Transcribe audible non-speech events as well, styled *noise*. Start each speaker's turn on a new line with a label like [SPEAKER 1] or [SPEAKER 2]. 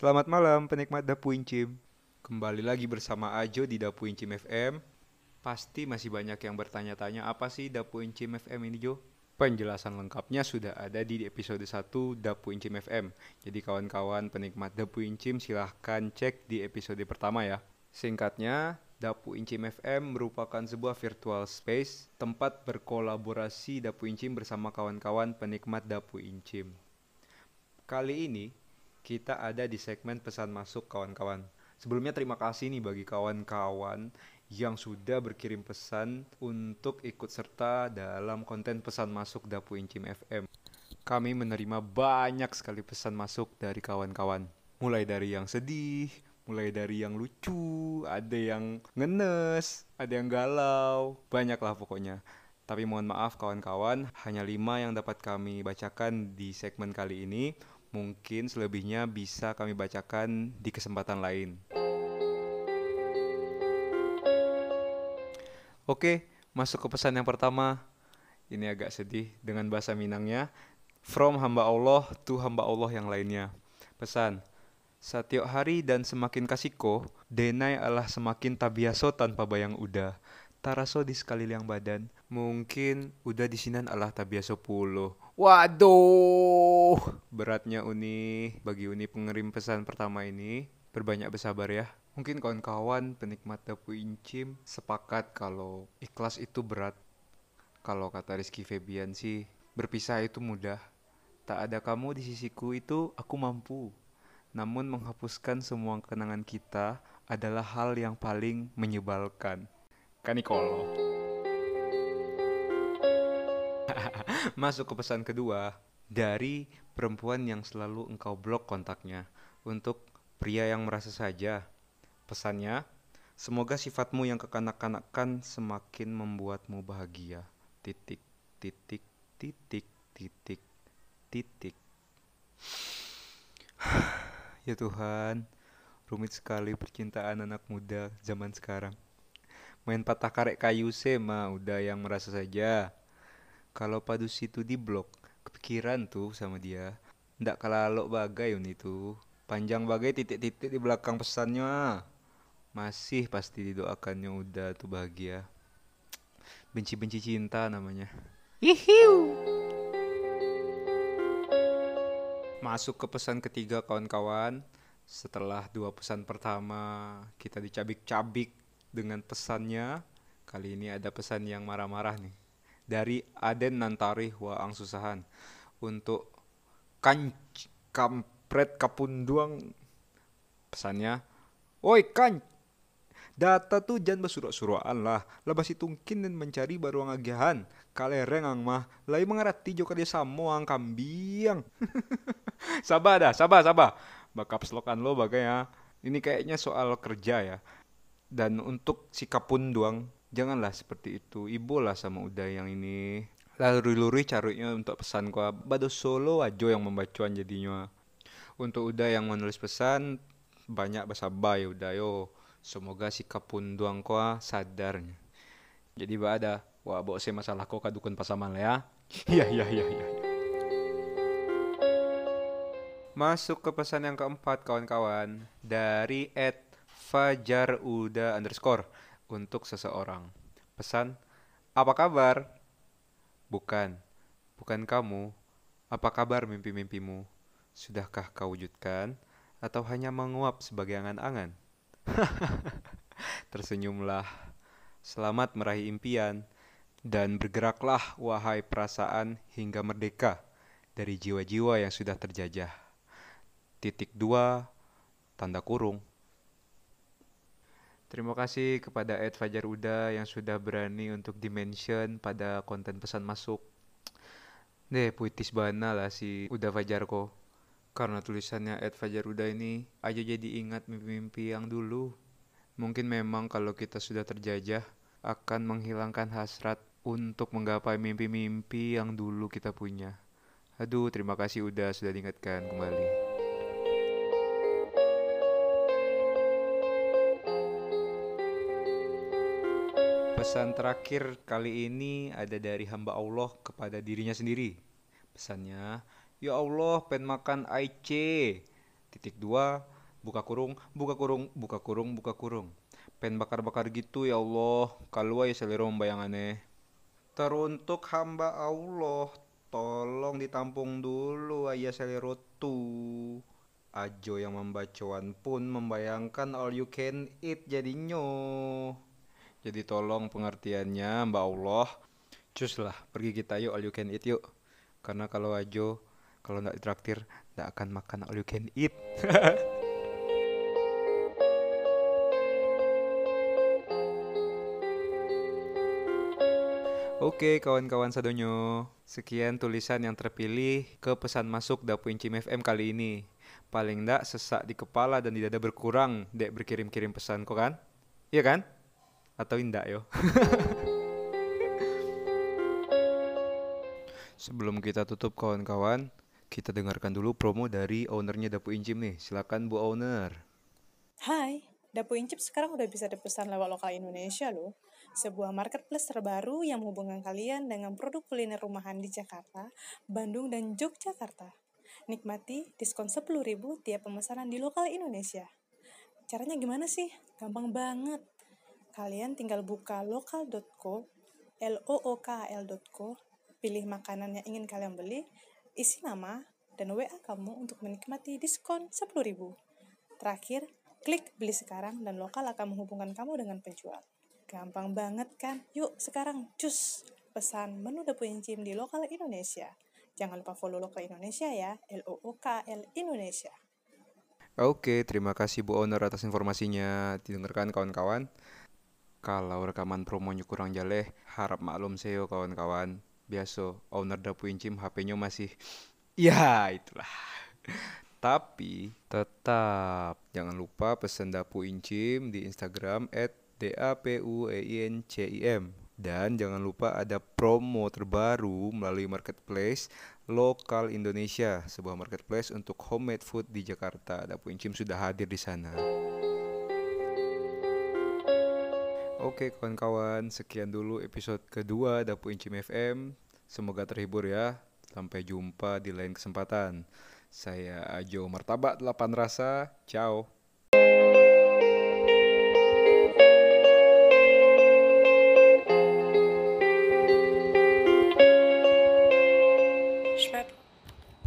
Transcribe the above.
[SPEAKER 1] Selamat malam penikmat Dapu Incim. Kembali lagi bersama Ajo di Dapu Incim FM. Pasti masih banyak yang bertanya-tanya apa sih Dapu Incim FM ini Jo? Penjelasan lengkapnya sudah ada di episode 1 Dapu Incim FM. Jadi kawan-kawan penikmat Dapu Incim silahkan cek di episode pertama ya. Singkatnya, Dapu Incim FM merupakan sebuah virtual space tempat berkolaborasi Dapu Incim bersama kawan-kawan penikmat Dapu Incim. Kali ini kita ada di segmen pesan masuk kawan-kawan. Sebelumnya terima kasih nih bagi kawan-kawan yang sudah berkirim pesan untuk ikut serta dalam konten pesan masuk Dapu Incim FM. Kami menerima banyak sekali pesan masuk dari kawan-kawan. Mulai dari yang sedih, mulai dari yang lucu, ada yang ngenes, ada yang galau, banyaklah pokoknya. Tapi mohon maaf kawan-kawan, hanya lima yang dapat kami bacakan di segmen kali ini. Mungkin selebihnya bisa kami bacakan di kesempatan lain. Oke, masuk ke pesan yang pertama. Ini agak sedih dengan bahasa Minangnya. From hamba Allah to hamba Allah yang lainnya. Pesan, Setiap hari dan semakin kasiko, denai Allah semakin tabiaso tanpa bayang udah. Taraso di sekaliling badan, mungkin udah di sinan Allah tabiaso pulo. Waduh, beratnya Uni bagi Uni pengirim pesan pertama ini. Berbanyak bersabar ya. Mungkin kawan-kawan penikmat Dapu Incim sepakat kalau ikhlas itu berat. Kalau kata Rizky Febian sih, berpisah itu mudah. Tak ada kamu di sisiku itu aku mampu. Namun menghapuskan semua kenangan kita adalah hal yang paling menyebalkan. Kanikolo. *laughs* Masuk ke pesan kedua dari perempuan yang selalu engkau blok kontaknya untuk pria yang merasa saja. Pesannya, semoga sifatmu yang kekanak-kanakan semakin membuatmu bahagia. Titik, titik, titik, titik, titik. *sighs* Ya Tuhan, rumit sekali percintaan anak muda zaman sekarang. Main patah karek kayu sema udah yang merasa saja. Kalau padus itu di blok, kepikiran tuh sama dia. Ndak kalah bagai un itu. Panjang bagai titik-titik di belakang pesannya. Masih pasti didoakannya udah tuh bahagia. Benci-benci cinta namanya. Hihiu. Masuk ke pesan ketiga kawan-kawan. Setelah dua pesan pertama kita dicabik-cabik dengan pesannya. Kali ini ada pesan yang marah-marah nih. Dari Aden Nantari Waang Susahan. Untuk kan kampret kapunduang pesannya. Woi kan Data tuh jangan bersurak-surakan lah. Labas itungkin dan mencari baru ngagihan. Kalereng ang mah. Lai mengerti jo dia samo ang kambiang. *laughs* sabar dah, sabar, sabar. Bakap selokan lo bagai ya. Ini kayaknya soal kerja ya. Dan untuk sikap pun doang, janganlah seperti itu. Ibu lah sama udah yang ini. Lalu luri caranya untuk pesan gua. Bado solo aja yang membacuan jadinya. Untuk udah yang menulis pesan, banyak bahasa ya udah yo Semoga si kapunduang koa sadar. Jadi ba ada wah bawa saya masalah ko kadukun pasaman ya. Iya *laughs* iya iya iya. Masuk ke pesan yang keempat kawan-kawan dari Ed Fajar Uda underscore untuk seseorang. Pesan, apa kabar? Bukan, bukan kamu. Apa kabar mimpi-mimpimu? Sudahkah kau wujudkan? Atau hanya menguap sebagai angan-angan? *laughs* Tersenyumlah. Selamat meraih impian dan bergeraklah wahai perasaan hingga merdeka dari jiwa-jiwa yang sudah terjajah. Titik dua, tanda kurung. Terima kasih kepada Ed Fajar Uda yang sudah berani untuk dimention pada konten pesan masuk. Deh, puitis bana lah si Uda Fajar kok. Karena tulisannya Ed Fajar Uda ini aja jadi ingat mimpi-mimpi yang dulu. Mungkin memang kalau kita sudah terjajah akan menghilangkan hasrat untuk menggapai mimpi-mimpi yang dulu kita punya. Aduh, terima kasih udah sudah diingatkan kembali. Pesan terakhir kali ini ada dari hamba Allah kepada dirinya sendiri. Pesannya, Ya Allah, pengen makan aice. Titik dua, Buka kurung, buka kurung, buka kurung, buka kurung. Pen bakar-bakar gitu ya Allah, kalau ya selera bayangannya. Teruntuk hamba Allah, tolong ditampung dulu ayah selero tuh. Ajo yang membacuan pun membayangkan all you can eat jadinya. Jadi tolong pengertiannya Mbak Allah. Cus lah, pergi kita yuk all you can eat yuk. Karena kalau Ajo, kalau nggak ditraktir, nggak akan makan all you can eat. *laughs* Oke kawan-kawan sadonyo, sekian tulisan yang terpilih ke pesan masuk Dapuin Cim FM kali ini. Paling ndak sesak di kepala dan di dada berkurang dek berkirim-kirim pesan kok kan? Iya kan? Atau indak yo? Sebelum kita tutup kawan-kawan, kita dengarkan dulu promo dari ownernya Dapu Incim nih. Silakan Bu Owner.
[SPEAKER 2] Hai, Dapu Incip sekarang udah bisa dipesan lewat lokal Indonesia loh. Sebuah marketplace terbaru yang menghubungkan kalian dengan produk kuliner rumahan di Jakarta, Bandung, dan Yogyakarta. Nikmati diskon 10.000 tiap pemesanan di lokal Indonesia. Caranya gimana sih? Gampang banget. Kalian tinggal buka lokal.co, l o o k l.co, pilih makanan yang ingin kalian beli, isi nama, dan WA kamu untuk menikmati diskon 10.000. Terakhir, klik beli sekarang dan lokal akan menghubungkan kamu dengan penjual. Gampang banget kan? Yuk sekarang cus pesan menu dapur Incim di lokal Indonesia. Jangan lupa follow lokal Indonesia ya, L O O K L Indonesia.
[SPEAKER 1] Oke, terima kasih Bu Owner atas informasinya. Didengarkan kawan-kawan. Kalau rekaman promonya kurang jaleh, harap maklum saya kawan-kawan. Biasa, owner Dapu Incim HP-nya masih... *laughs* Ya, itulah. Tapi tetap jangan lupa pesan Dapu Incim di Instagram at D A P U E I N C I M dan jangan lupa ada promo terbaru melalui marketplace lokal Indonesia, sebuah marketplace untuk homemade food di Jakarta. Dapu Incim sudah hadir di sana. Oke kawan-kawan, sekian dulu episode kedua Dapu Incim FM. Semoga terhibur ya. Sampai jumpa di lain kesempatan. Saya Ajo Martabat 8 Rasa. Ciao.